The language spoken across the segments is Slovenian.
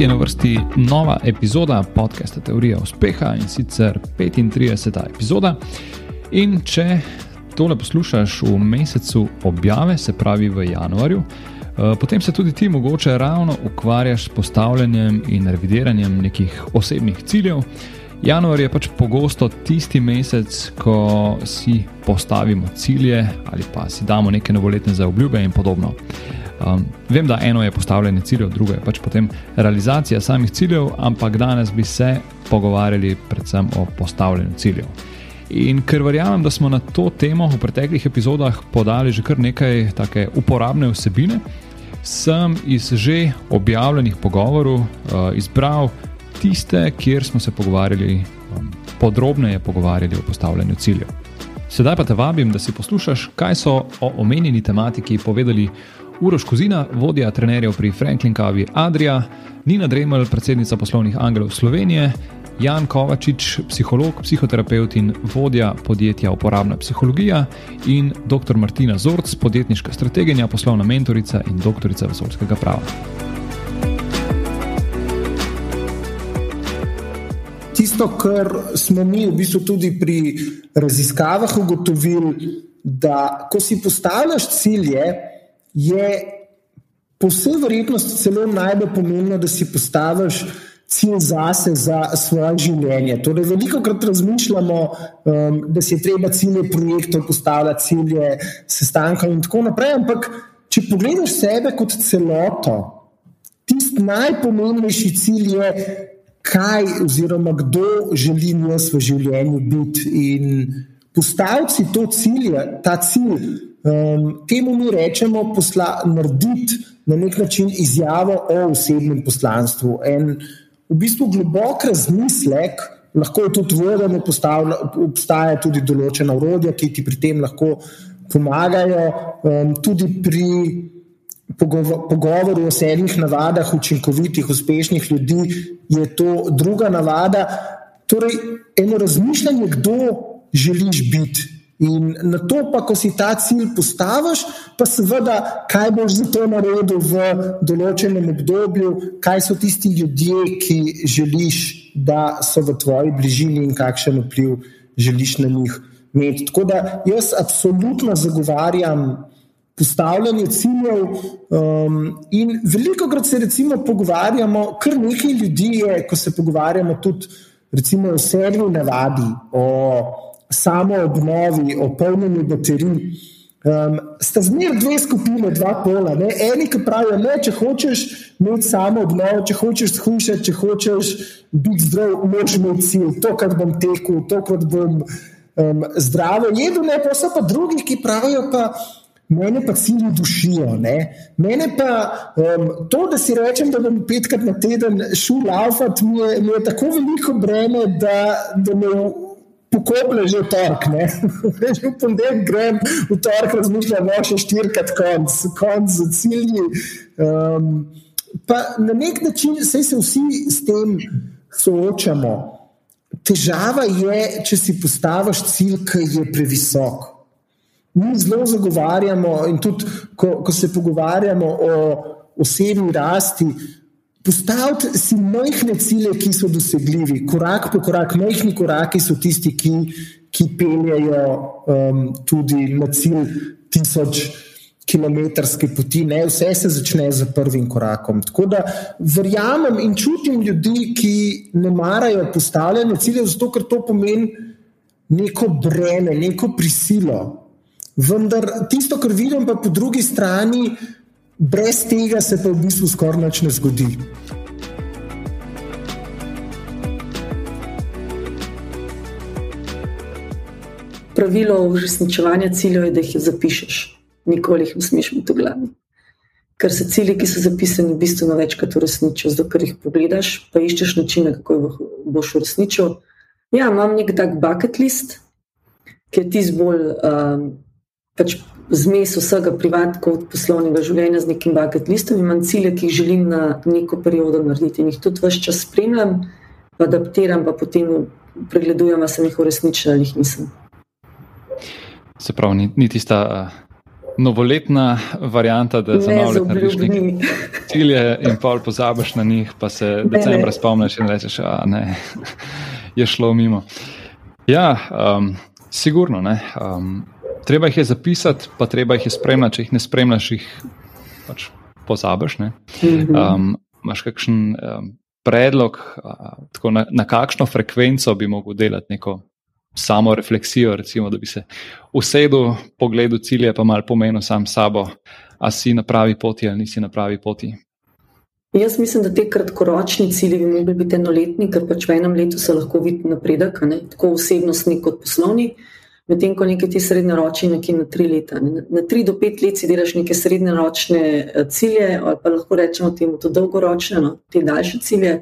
je na vrsti nova epizoda podcasta Teorija uspeha in sicer 35. epizoda. In če tole poslušaš v mesecu objave, se pravi v januarju, eh, potem se tudi ti mogoče ravno ukvarjaš s postavljanjem in revidiranjem nekih osebnih ciljev. Januar je pač pogosto tisti mesec, ko si postavimo cilje ali pa si damo neke novoletne zaobljube in podobno. Um, vem, da eno je postavljanje ciljev, drugo je pač potem realizacija samih ciljev, ampak danes bi se pogovarjali predvsem o postavljanju ciljev. In ker verjamem, da smo na to temo v preteklih epizodah podali že kar nekaj take uporabne vsebine, sem iz že objavljenih pogovorov uh, izbral tiste, kjer smo se pogovarjali, um, podrobneje pogovarjali o postavljanju ciljev. Sedaj pa te vabim, da si poslušaš, kaj so o omenjeni tematiki povedali Uroš Kozina, vodja trenerjev pri Franklin Kavi Adria, Nina Dremelj, predsednica poslovnih Angelov Slovenije, Jan Kovačič, psiholog, psihoterapeut in vodja podjetja Uporabna psihologija, in dr. Martina Zorc, podjetniška strateginja, poslovna mentorica in doktorica vesoljskega prava. Tisto, kar smo mi v bistvu tudi pri raziskavah ugotovili, da ko si postavljaš cilje, je po vsej verjetnosti celo najbolj pomembno, da si postaviš cilj zase za svoje življenje. Torej, veliko krat razmišljamo, um, da si je treba cilje projektov postavljati, cilje sestankov in tako naprej, ampak če pogledaš sebe kot celoto, tisti najpomembnejši cilj je, kaj oziroma kdo želim jaz v življenju biti. In postaviti to cilje, ta cilj. Um, temu mi rečemo, posla, narediti na nek način izjavo o osebnem poslanstvu. En v bistvu globok razmislek, lahko je tudi voden, obstaja tudi določena urodja, ki ti pri tem lahko pomagajo. Um, tudi pri pogovor, pogovoru o sedmih navadah učinkovitih, uspešnih ljudi je to druga navada. Torej, eno razmišljanje, kdo želiš biti. In na to, pa, ko si ta cilj postaviš, pa seveda, kaj boš za to naredil v določenem obdobju, kaj so tisti ljudje, ki želiš, da so v tvoji bližini in kakšen vpliv želiš na njih imeti. Tako da jaz absolutno zagovarjam postavljanje ciljev. Um, in veliko krat se recimo pogovarjamo, kar nekaj ljudi je, ko se pogovarjamo tudi recimo, o sedmi navadi. O, samo obnovi, o polnjenju baterij. Um, sta zmeraj dve skupine, dva pola. Ne? Eni, ki pravijo, da če hočeš imeti samo obnovo, če hočeš shujšati, če hočeš biti zdrav, moraš imeti cilj, to, kar bom tekel, to, kar bom um, zdrav. Jedo ne, pa so pa drugi, ki pravijo, pa mene pa cilji dušijo. Ne? Mene pa um, to, da si rečem, da bom petkrat na teden šel laufati, mi, mi je tako veliko breme, da, da me pokople že v torek. Že v ponedeljek grem, v torek razmišljam, da še štirikrat konc, konc za cilji. Um, pa na nek način se vsi s tem soočamo. Težava je, če si postaviš cilj, ki je previsok. Mi zelo zagovarjamo, in tudi ko, ko se pogovarjamo o osebni rasti, Postaviti si majhne cilje, ki so dosegljivi, korak po korak, majhni koraki so tisti, ki, ki peljejo um, tudi na cilj tisoč kilometrske poti. Ne? Vse se začne z prvim korakom. Tako da verjamem in čutim ljudi, ki ne marajo postavljanja ciljev, zato ker to pomeni neko breme, neko prisilo. Vendar tisto, kar vidim, pa po drugi strani brez tega se pa v bistvu skoraj nič ne zgodi. Pravilo uresničevanja ciljev je, da jih zapišeš. Nikoli jih ne smeš imeti v glavi. Ker se cilji, ki so zapisani, v bistvu večkrat uresničijo, zato ker jih pogledaš, pa iščeš načine, kako jih boš uresničil. Ja, imam nek tak bucket list, ki je tisti bolj um, pač zmes vsega privatnega kot poslovnega življenja z nekim bucket listom, imam cilje, ki jih želim na neko periodo narediti in jih tudi vse čas spremljam, adaptiram, pa potem pregledujem, ali sem jih uresničila ali jih nisem. Se pravi, ni, ni tista novoletna varianta, da za novo leto narediš nekaj cilje in pol pozabiš na njih, pa se ne, decembra ne. spomniš in rečeš, da ne, je šlo mimo. Ja, um, sigurno. Um, treba jih je zapisati, pa treba jih je spremljati. Če jih ne spremljaš, jih pač pozabiš. Mhm. Um, Máš kakšen um, predlog, uh, na, na kakšno frekvenco bi lahko delal neko samo refleksijo, recimo, da bi se usedel, pogledal cilje, pa malo pomenil sam sabo, a si na pravi poti ali nisi na pravi poti. Jaz mislim, da te kratkoročni cilji bi mogli biti enoletni, ker pač v enem letu se lahko vidi napredek, ne? tako osebnostni kot poslovni. Medtem ko nekaj ti srednjeročni, nekje na tri leta. Na tri do pet let si delaš neke srednjeročne eh, cilje, ali pa lahko rečemo temu tudi dolgoročne, no? te daljše cilje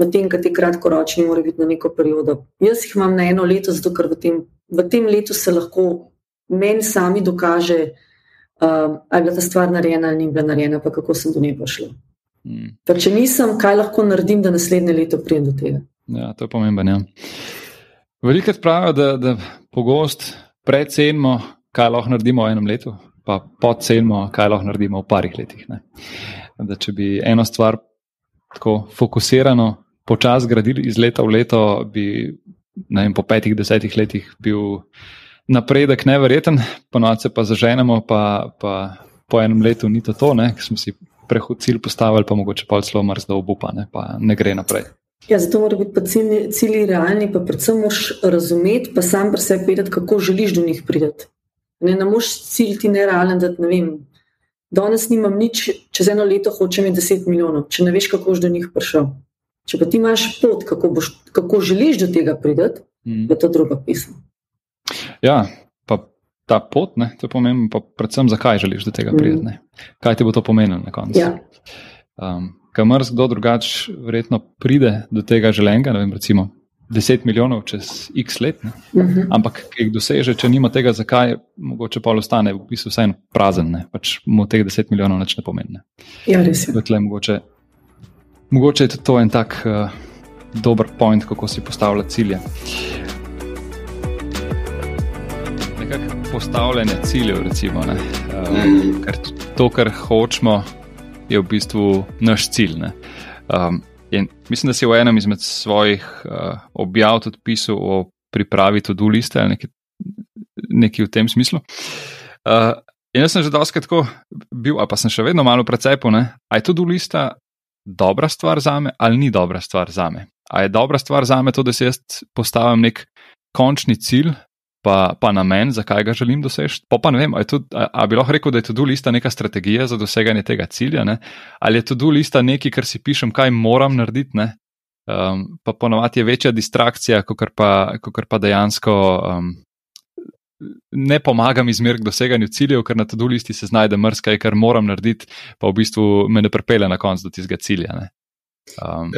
medtem ko ti kratkoročni morajo biti na neko periodo. Jaz jih imam na eno leto, zato ker v tem, v tem letu se lahko meni sami dokaže, uh, ali je bila ta stvar narejena ali ni bila narejena, pa kako sem do nje prišla. Hmm. Če nisem, kaj lahko naredim, da naslednje leto pridem do tega? Ja, to je pomembno. Ja. Veliko pravijo, da, da pogosto predcenimo, kaj lahko naredimo v enem letu, pa podcenimo, kaj lahko naredimo v parih letih. Da, če bi eno stvar tako fokusirano, počasi gradili iz leta v leto, bi vem, po petih, desetih letih bil napredek nevreten, ponovadi pa zaženemo, pa, pa po enem letu ni to, to ker smo si prehod cilj postavili, pa mogoče pa celo mrzlo obupa, ne, pa ne gre naprej. Ja, zato mora biti cilji, cilji realni, pa predvsem moš razumeti, pa sam pri sebi vedeti, kako želiš do njih priti. Ne, ne moš cilj ti nerealen, da ne vem, danes nimam nič, čez eno leto hočem imeti 10 milijonov, če ne veš, kako boš do njih prišel. Če pa ti imaš pot, kako, boš, kako želiš do tega priti, mm. je to druga pisma. Ja, pa ta pot, ne, to je pomembno, pa predvsem zakaj želiš do tega priti. Mm. Kaj ti bo to pomenilo na koncu? Ja. Um, Kamor kdo drugač verjetno pride do tega želenega, ne vem, recimo 10 milijonov čez x let, uh mhm. -huh. ampak ki jih doseže, če nima tega, zakaj, mogoče pa ostane v bistvu vseeno prazen, ne? pač mu teh 10 milijonov več ne pomeni. Ne? Ja, res je. Tle, mogoče, mogoče je to en tak uh, dober point, kako si postavlja cilje. Nekako postavljanje ciljev, recimo, ne? Uh -huh. ker to, kar hočemo, je v bistvu naš cilj. Um, In mislim, da si v enem izmed svojih uh, objav tudi pisal o pripravi to duliste ali nekaj, nekaj v tem smislu. Uh, in jaz sem že dosti tako bil, pa sem še vedno malo precepo, ali je to dulista dobra stvar za me ali ni dobra stvar za me. Ali je dobra stvar za me to, da si jaz postavim nek končni cilj, pa, pa namen, zakaj ga želim doseči. Pa, pa ne vem, ali, tudi, ali bi lahko rekel, da je to lista neka strategija za doseganje tega cilja, ne? ali je to lista nekaj, kar si pišem, kaj moram narediti. Um, pa ponovadi je večja distrakcija, kot pa, pa dejansko um, ne pomagam izmer k doseganju ciljev, ker na to listi se znajde mrskaj, kar moram narediti, pa v bistvu me ne prepele na koncu do tistega cilja. Ne? Um,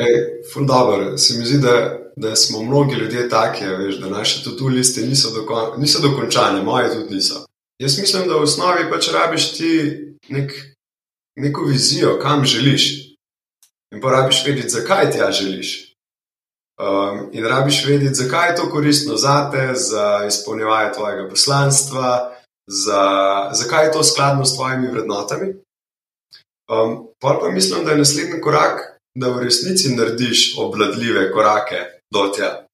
Fundabr, se mi zdi, da, da smo mnogi ljudje taki, veš, da naše tudi liste niso, dokon, niso dokončane, moje tudi niso. Jaz mislim, da v osnovi pač rabiš ti nek, neko vizijo, kam želiš. In pa rabiš vedeti, zakaj ti ja želiš. Um, in rabiš vedeti, zakaj je to koristno za te, za izpolnjevanje tvojega poslanstva, za, zakaj je to skladno s tvojimi vrednotami. Um, pa pa mislim, da je naslednji korak da v resnici narediš obladljive korake do tja.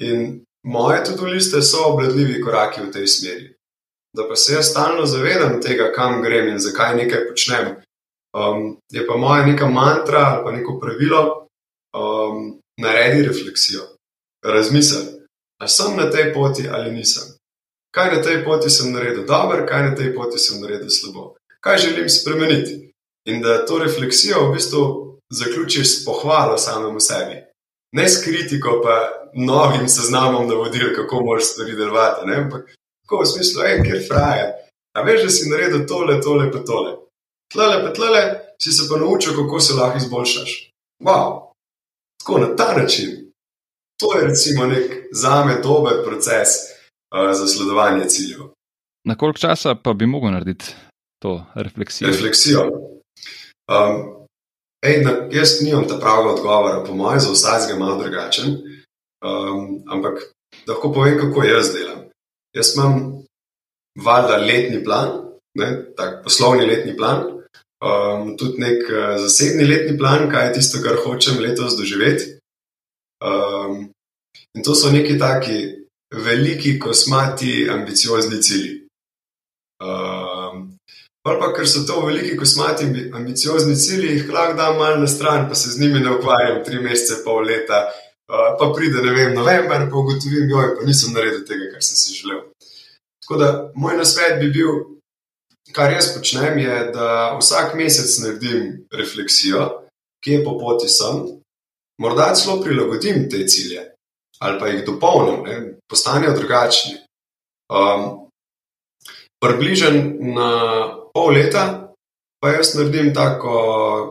In moje tudi liste so obladljivi koraki v tej smeri. Da pa se jaz stalno zavedam tega, kam grem in zakaj nekaj počnem. Um, je pa moja neka mantra ali pa neko pravilo, um, naredi refleksijo, razmisli, ali sem na tej poti ali nisem. Kaj na tej poti sem naredil dobro, kaj na tej poti sem naredil slabo, kaj želim spremeniti. In da to refleksijo v bistvu zaključiš s pohvalo samemu sebi. Ne s kritiko, pa novim seznamom navodil, kako moraš stvari delovati. Ampak tako v smislu, hej, kjer fraje. A veš, da si naredil tole, tole, pa tole. Tlele, pa tlele, si se pa naučil, kako se lahko izboljšaš. Wow, tako na ta način. To je recimo nek zame dober proces uh, za sledovanje ciljev. Na koliko časa pa bi mogel narediti to refleksijo? Refleksijo. Um, Ej, na, jaz nimam ta pravega odgovora, po mojem, za vsakega malo drugačen. Um, ampak lahko povem, kako jaz delam. Jaz imam valjda letni plan, ne, tak poslovni letni plan, um, tudi nek uh, zasebni letni plan, kaj je tisto, kar hočem letos doživeti. Um, in to so neki taki veliki, kosmati, ambiciozni cilji. Um, pa, ker so to veliki, kosmati, ambiciozni cilji, jih lahko dam malo na stran, pa se z njimi ne ukvarjam tri mesece, pol leta. Uh, pa pride, ne vem, november, pa ugotovim, da nisem naredil tega, kar sem si želel. Tako da moj nasvet bi bil, kar jaz počnem, je, da vsak mesec naredim refleksijo, kje po poti sem, morda celo prilagodim te cilje ali pa jih dopolnim, postanejo drugačni. Um, Približen na pol leta, pa jaz naredim tako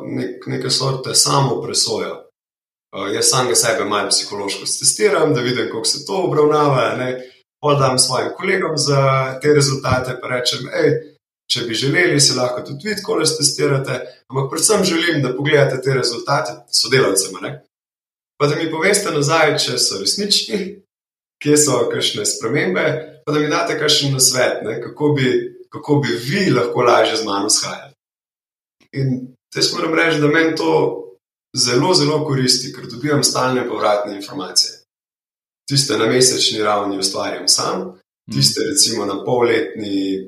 nek, neke sorte samo presojo. Uh, jaz samega sebe malo psihološko testiram, da vidim, kako se to obravnava. Podam svojim kolegom za te rezultate, pa rečem, hej, če bi želeli, se lahko tudi vi tako testirate. Ampak predvsem želim, da pogledate te rezultate sodelavcem, pa da mi poveste nazaj, če so resnični, kje so kakšne spremembe, pa da mi date kakšen nasvet, ne, kako, bi, kako bi vi lahko lažje z mano shajali. In jaz moram reči, da meni to zelo, zelo koristi, ker dobivam stalne povratne informacije. Tiste na mesečni ravni ustvarjam sam, tiste recimo na polletni,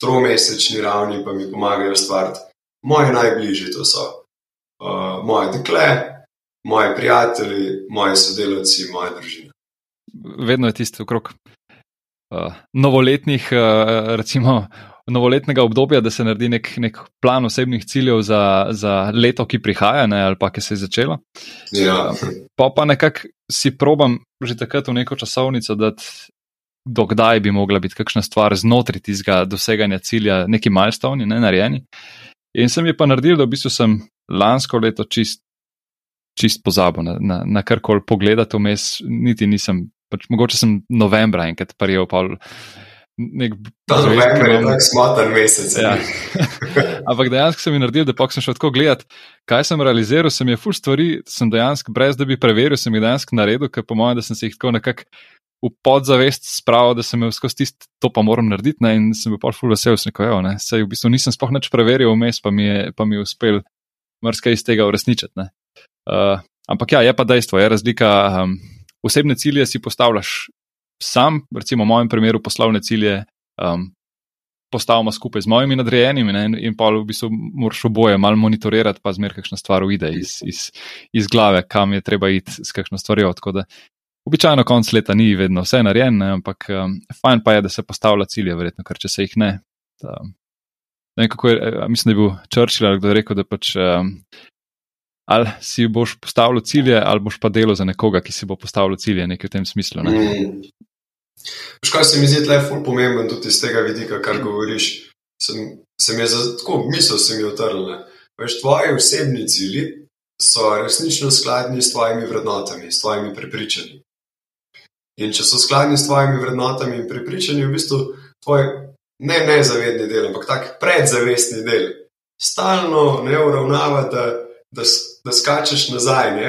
tromesečni ravni pa mi pomagajo ustvarjati moje najbližje, to so uh, moje dekle, moji prijatelji, moji sodelavci, moja družina. Vedno je tisto okrog uh, novoletnih, uh, recimo. Novoletnega obdobja, da se naredi nek, nek plan osebnih ciljev za, za leto, ki prihaja, ne, ali pa ki se je začelo. Ja. Pa pa nekako si probam že takrat v neko časovnico, da dokdaj bi mogla biti kakšna stvar znotraj tistega doseganja cilja, neki milestone, ne narejeni. In sem jih pa naredil, da v bistvu sem lansko leto čist čist pozabo na, na, na kar koli pogledati vmes, niti nisem, pač, mogoče sem novembra enkrat prijel. Nek, Ta november je tako smotan mesec. Ja. Ampak dejansko sem jih naredil, da pa sem šel tako gledati, kaj sem realiziral. Sem je full stvari, sem dejansko, brez da bi preveril, sem jih dejansko naredil, ker po mojem, da sem se jih tako nekako v podzavest spravil, da sem jih skozi tisto, to pa moram narediti. Ne, in sem bil pa full vesel, sem rekel, ne, sej v bistvu nisem spoh nič preveril vmes, pa mi je, pa mi je uspel marsikaj iz tega uresničiti. Uh, ampak ja, je pa dejstvo, je razlika. Um, osebne cilje si postavljaš sam, recimo v mojem primeru poslovne cilje um, postavimo skupaj z mojimi nadrejenimi ne, in, pa v bistvu moraš oboje malo monitorirati, pa zmer kakšna stvar uide iz, iz, iz glave, kam je treba iti s kakšno stvarjo. Običajno konc leta ni vedno vse narejeno, ampak um, fajn pa je, da se postavlja cilje, verjetno, ker če se jih ne. Da, ne vem, je, mislim, da je bil Churchill kdo je rekel, da pač um, ali si boš postavil cilje, ali boš pa delo za nekoga, ki si bo postavil cilje, nekaj v tem smislu. Ne? Mm. Škoda se mi zdi, je zelo pomemben tudi iz tega vidika, kar govoriš. Sem, sem je za tako misel, sem jih utrl. Veš, tvoji osebni cilji so resnično skladni s tvojimi vrednotami, s tvojimi prepričanji. In če so skladni s tvojimi vrednotami in prepričanji, v bistvu tvoj ne nezavedni del, ampak tak predzavestni del, stalno ne uravnava, da da, da skačeš nazaj, ne,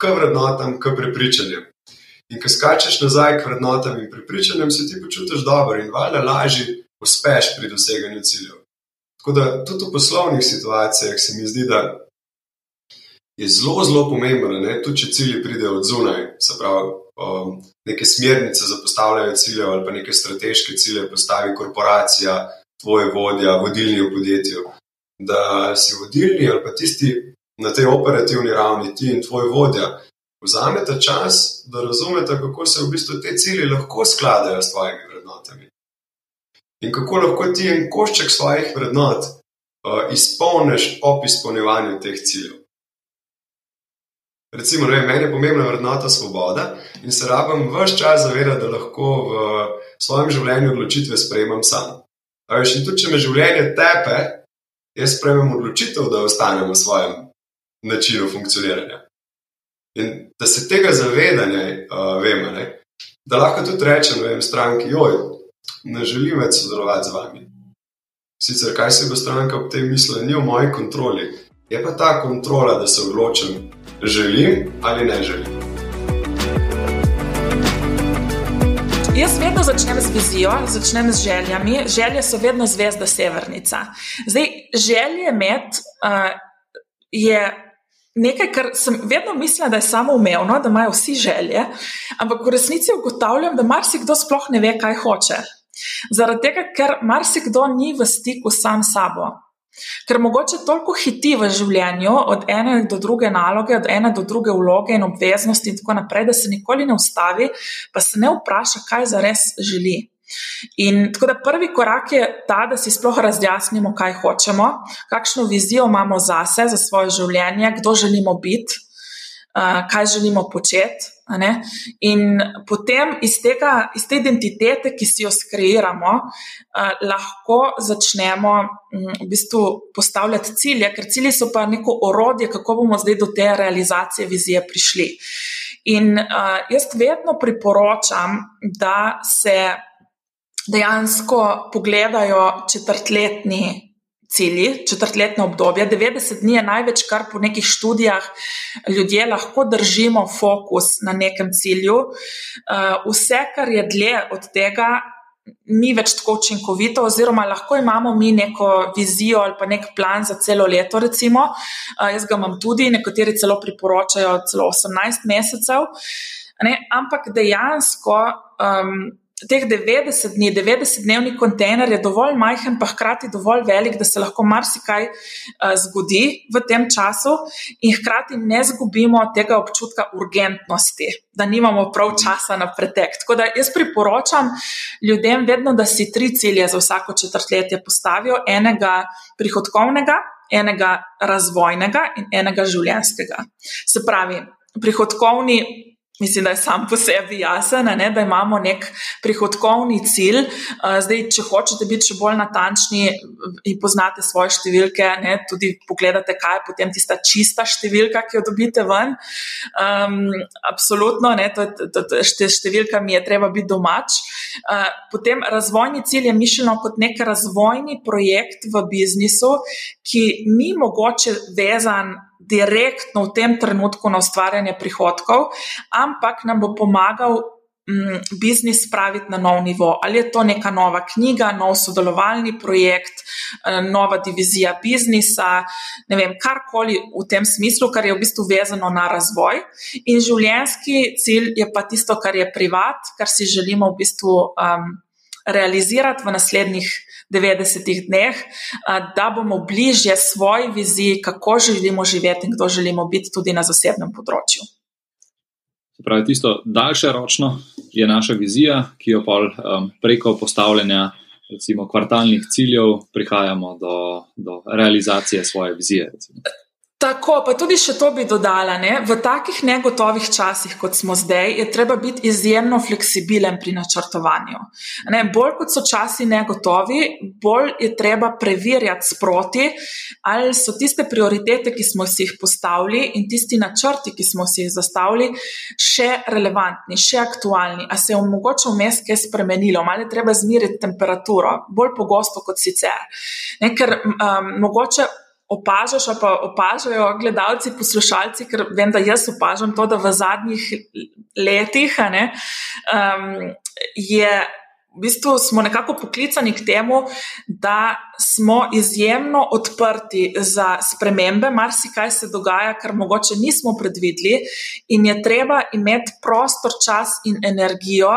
k vrednotam, k prepričanjem. In ko skačeš nazaj k vrednotam in prepričanjem, se ti počutiš dobro in valjda lažje uspeš pri doseganju ciljev. Tako da tudi v poslovnih situacijah se mi zdi, da je zelo, zelo pomembno, da tudi če cilji pridejo od zunaj, se pravi, um, neke smernice za postavljanje ciljev ali pa neke strateške cilje postavi korporacija, tvoj vodja, vodilni v podjetju. Da si vodilni ali pa tisti, na tej operativni ravni, ti in tvoj vodja, vzamete čas, da razumete, kako se v bistvu te cilje lahko skladajo s tvojimi vrednotami. In kako lahko ti en košček svojih vrednot uh, izpolniš ob izpolnjevanju teh ciljev. Recimo, ne, meni je pomembna vrednota svoboda in se rabim vse čas zavedati, da lahko v svojem življenju odločitve sprejemam sam. Veš, in tudi, če me življenje tepe, jaz sprejemam odločitev, da ostanem v svojem načinu funkcioniranja. In da se tega zavedanja uh, vemo, da lahko tudi rečem, vem, stranki, joj, ne želim več sodelovati z vami. Sicer, kaj se bo stranka ob tem mislila, ni v moji kontroli, je pa ta kontrola, da se odločim, želim ali ne želim. Jaz vedno začnem z vizijo, začnem z željami. Želje so vedno zvezda severnica. Zdaj, želje med uh, je nekaj, kar sem vedno mislila, da je samo umevno, da imajo vsi želje, ampak v resnici ugotavljam, da marsikdo sploh ne ve, kaj hoče. Zaradi tega, ker marsikdo ni v stiku sam s sabo. Ker mogoče toliko hiti v življenju, od ene do druge naloge, od ene do druge vloge in obveznosti, in tako naprej, da se nikoli ne ustavi, pa se ne vpraša, kaj za res želi. In tako da prvi korak je ta, da si sploh razjasnimo, kaj hočemo, kakšno vizijo imamo zase, za svoje življenje, kdo želimo biti, kaj želimo početi. In potem iz, tega, iz te identitete, ki si jo skreiramo, lahko začnemo v bistvu postavljati cilje, ker cilji so pa neko orodje, kako bomo zdaj do te realizacije vizije prišli. In jaz vedno priporočam, da se dejansko pogledajo četrtletni cilji, četrtletno obdobje. 90 dni je največ, kar po nekih študijah ljudje lahko držimo fokus na nekem cilju. Uh, vse, kar je dlje od tega, ni več tako učinkovito, oziroma lahko imamo mi neko vizijo ali pa nek plan za celo leto. Recimo. Uh, jaz ga imam tudi, nekateri celo priporočajo celo 18 mesecev. Ne, ampak dejansko um, teh 90 dni, 90-dnevni kontejner je dovolj majhen, pa hkrati dovolj velik, da se lahko marsikaj uh, zgodi v tem času, in hkrati ne zgubimo tega občutka urgentnosti, da nimamo prav časa na pretek. Tako da jaz priporočam ljudem vedno, da si tri cilje za vsako četrtletje postavijo: enega prihodkovnega, enega razvojnega in enega življenjskega. Se pravi, prihodkovni Mislim, da je sam po sebi jasen, ne, da imamo nek prihodkovni cilj. Zdaj, če hočete biti še bolj natančni in poznate svoje številke, ne, tudi pogledate, kaj je potem tista čista številka, ki jo dobite ven. Um, absolutno, ne, to, to, to, številka mi je treba biti domač. Uh, potem razvojni cilj je mišljeno kot nek razvojni projekt v biznisu, ki ni mogoče vezan direktno v tem trenutku na ustvarjanje prihodkov, ampak nam bo pomagal mm, biznis spraviti na nov nivo. Ali je to neka nova knjiga, nov sodelovalni projekt, eh, nova divizija biznisa, ne vem, karkoli v tem smislu, kar je v bistvu vezano na razvoj. In življenjski cilj je pa tisto, kar je privat, kar si želimo v bistvu um, realizirati v naslednjih 90 dneh, da bomo bližje svoji viziji, kako želimo živeti in kdo želimo biti tudi na zasebnem področju. Pravi, tisto daljše ročno je naša vizija, ki jo pol, um, preko postavljanja recimo, kvartalnih ciljev prihajamo do, do realizacije svoje vizije. Recimo. Tako, pa tudi še to bi dodala. Ne? V takih negotovih časih, kot smo zdaj, je treba biti izjemno fleksibilen pri načrtovanju. Ne? Bolj kot so časi negotovi, bolj je treba preverjati sproti, ali so tiste prioritete, ki smo si jih postavili, in tisti načrti, ki smo si jih zastavili, še relevantni, še aktualni. A se je mogoče vmes kaj spremenilo, ali je treba zmiriti temperaturo, bolj pogosto kot sicer. Ne? Ker um, mogoče opažaš, pa opažajo gledalci, poslušalci, ker vem, da jaz opažam to, da v zadnjih letih ne, um, je v bistvu smo nekako poklicani k temu, da smo izjemno odprti za spremembe, marsikaj se dogaja, kar mogoče nismo predvideli, in je treba imeti prostor, čas in energijo,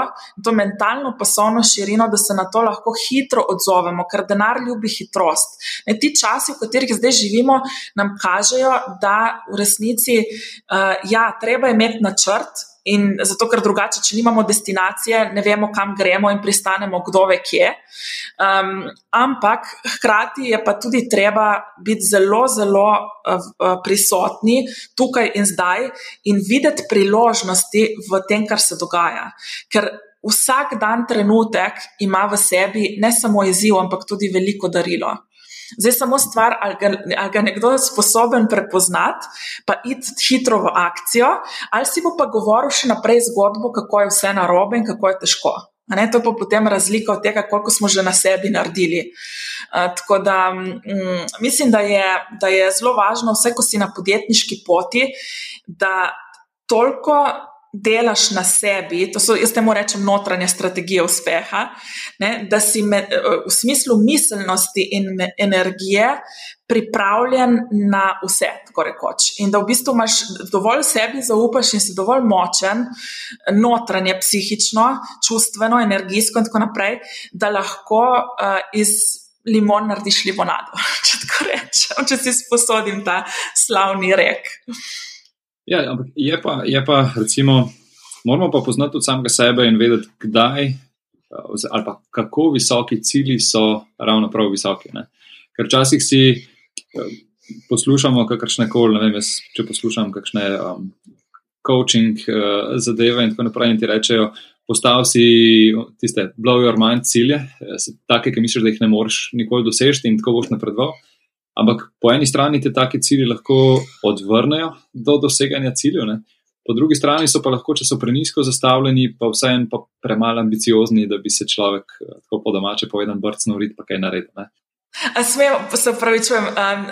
to mentalno poslovno širino, da se na to lahko hitro odzovemo, ker denar ljubi hitrost. Ne, ti časi, v katerih zdaj živimo, nam kažejo, da v resnici uh, ja, treba imeti načrt. In zato, ker drugače, če nimamo destinacije, ne vemo, kam gremo in pristanemo, kdo ve kje. Um, ampak hkrati je pa tudi treba biti zelo, zelo uh, prisotni tukaj in zdaj in videti priložnosti v tem, kar se dogaja. Ker vsak dan trenutek ima v sebi ne samo izziv, ampak tudi veliko darilo. Zdaj je samo stvar, ali ga, ali ga nekdo je sposoben prepoznati, pa iti hitro v akcijo, ali si bo pa govoril še naprej zgodbo, kako je vse narobe in kako je težko. Ne, to je pa potem razlika od tega, koliko smo že na sebi naredili. Uh, tako da um, mislim, da je, da je zelo važno, vse ko si na podjetniški poti, da toliko delaš na sebi, to so, jaz temu rečem, notranja strategija uspeha, ne, da si me, v smislu miselnosti in energije pripravljen na vse, tako rekoč. In da v bistvu imaš dovolj sebi zaupaš in si dovolj močen, notranje, psihično, čustveno, energijsko in tako naprej, da lahko uh, iz limon narediš limonado, če tako rečem, če si sposodim ta slavni rek. Ja, ampak je pa, je pa, recimo, moramo pa poznati tudi samega sebe in vedeti, kdaj ali pa kako visoki cilji so ravno prav visoki. Ne? Ker včasih si poslušamo kakršne koli, ne vem, jaz, če poslušam kakšne um, coaching uh, zadeve in tako naprej, in ti rečejo, postavi si tiste blow your mind cilje, take, ki misliš, da jih ne moreš nikoli doseči in tako boš napredoval. Ampak po eni strani te take cilje lahko odvrnejo do doseganja ciljev, ne? po drugi strani so pa lahko, če so prenisko zastavljeni, pa vseeno pa premalo ambiciozni, da bi se človek, eh, tako po domače povedan, brcnil rit, pa kaj naredil. Smem, se upravičujem, um,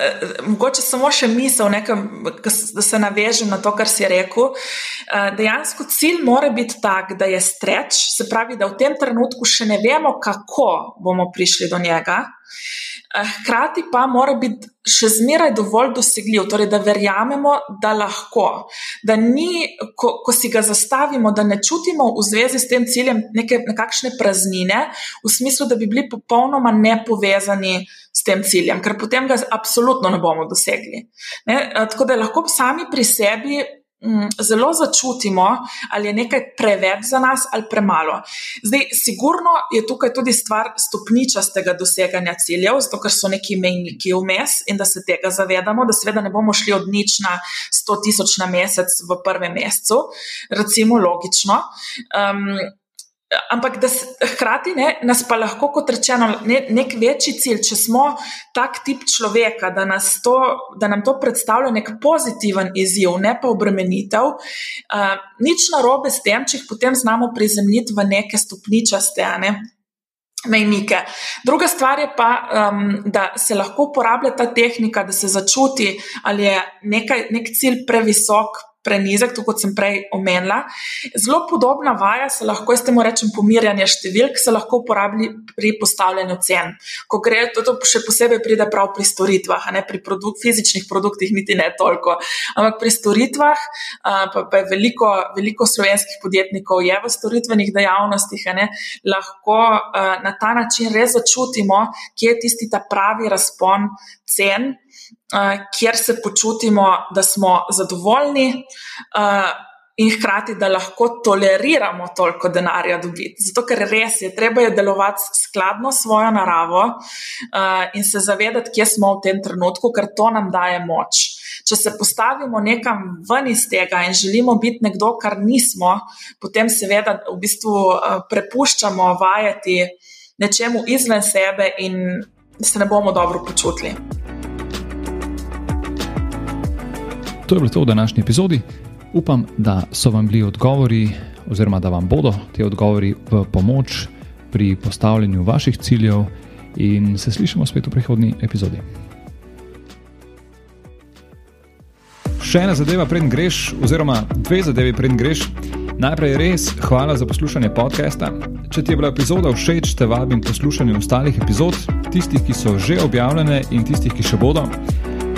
mogoče samo še misel, nekam, da se navežem na to, kar si rekel. Uh, dejansko cilj mora biti tak, da je streč, se pravi, da v tem trenutku še ne vemo, kako bomo prišli do njega. Eh, hkrati pa mora biti še zmeraj dovolj dosegljiv, torej da verjamemo, da lahko. Da ni, ko, ko si ga zastavimo, da ne čutimo v zvezi s tem ciljem neke, nekakšne praznine, v smislu, da bi bili popolnoma nepovezani s tem ciljem, ker potem ga absolutno ne bomo dosegli. Ne? Eh, tako da lahko sami pri sebi zelo začutimo, ali je nekaj preveč za nas ali premalo. Zdaj, sigurno je tukaj tudi stvar stopničastega doseganja ciljev, zato ker so neki mejniki vmes in da se tega zavedamo, da seveda ne bomo šli od nič na 100 tisoč na mesec v prvem mesecu, recimo logično. Um, Ampak da hkrati ne, nas pa lahko, kot rečeno, ne, nek večji cilj, če smo tak tip človeka, da, to, da nam to predstavlja nek pozitiven izziv, ne pa obremenitev, uh, nič narobe s tem, če jih potem znamo prizemljiti v neke stopničaste. Ne? Mejnike. Druga stvar je pa, um, da se lahko uporablja ta tehnika, da se začuti, ali je nekaj, nek cilj previsok, prenizek, tako kot sem prej omenila. Zelo podobna vaja se lahko, jaz temu rečem, pomirjanje številk, se lahko uporabi pri postavljanju cen. Ko gre, to, to še posebej pride prav pri storitvah, ne pri produk, fizičnih produktih, niti ne toliko. Ampak pri storitvah, pa, pa je veliko, veliko slovenskih podjetnikov je v storitvenih dejavnostih, ne, lahko na ta način res začutimo, kje je tisti ta pravi razpon cen kjer se počutimo, da smo zadovoljni. In hkrati, da lahko toleriramo toliko denarja dobiti. Zato, ker res je, treba je delovati skladno s svojo naravo uh, in se zavedati, kje smo v tem trenutku, ker to nam daje moč. Če se postavimo nekam ven iz tega in želimo biti nekdo, kar nismo, potem seveda v bistvu prepuščamo vajeti nečemu izven sebe in se ne bomo dobro počutili. To je bilo to v današnji epizodi. Upam, da so vam bili odgovori, oziroma da vam bodo ti odgovori v pomoč pri postavljanju vaših ciljev, in se slišimo spet v prihodnji epizodi. Še ena zadeva, preden greš, oziroma dve zadevi, preden greš. Najprej res hvala za poslušanje podcasta. Če ti je bila epizoda všeč, te vabim poslušati ostalih epizod, tistih, ki so že objavljene in tistih, ki še bodo.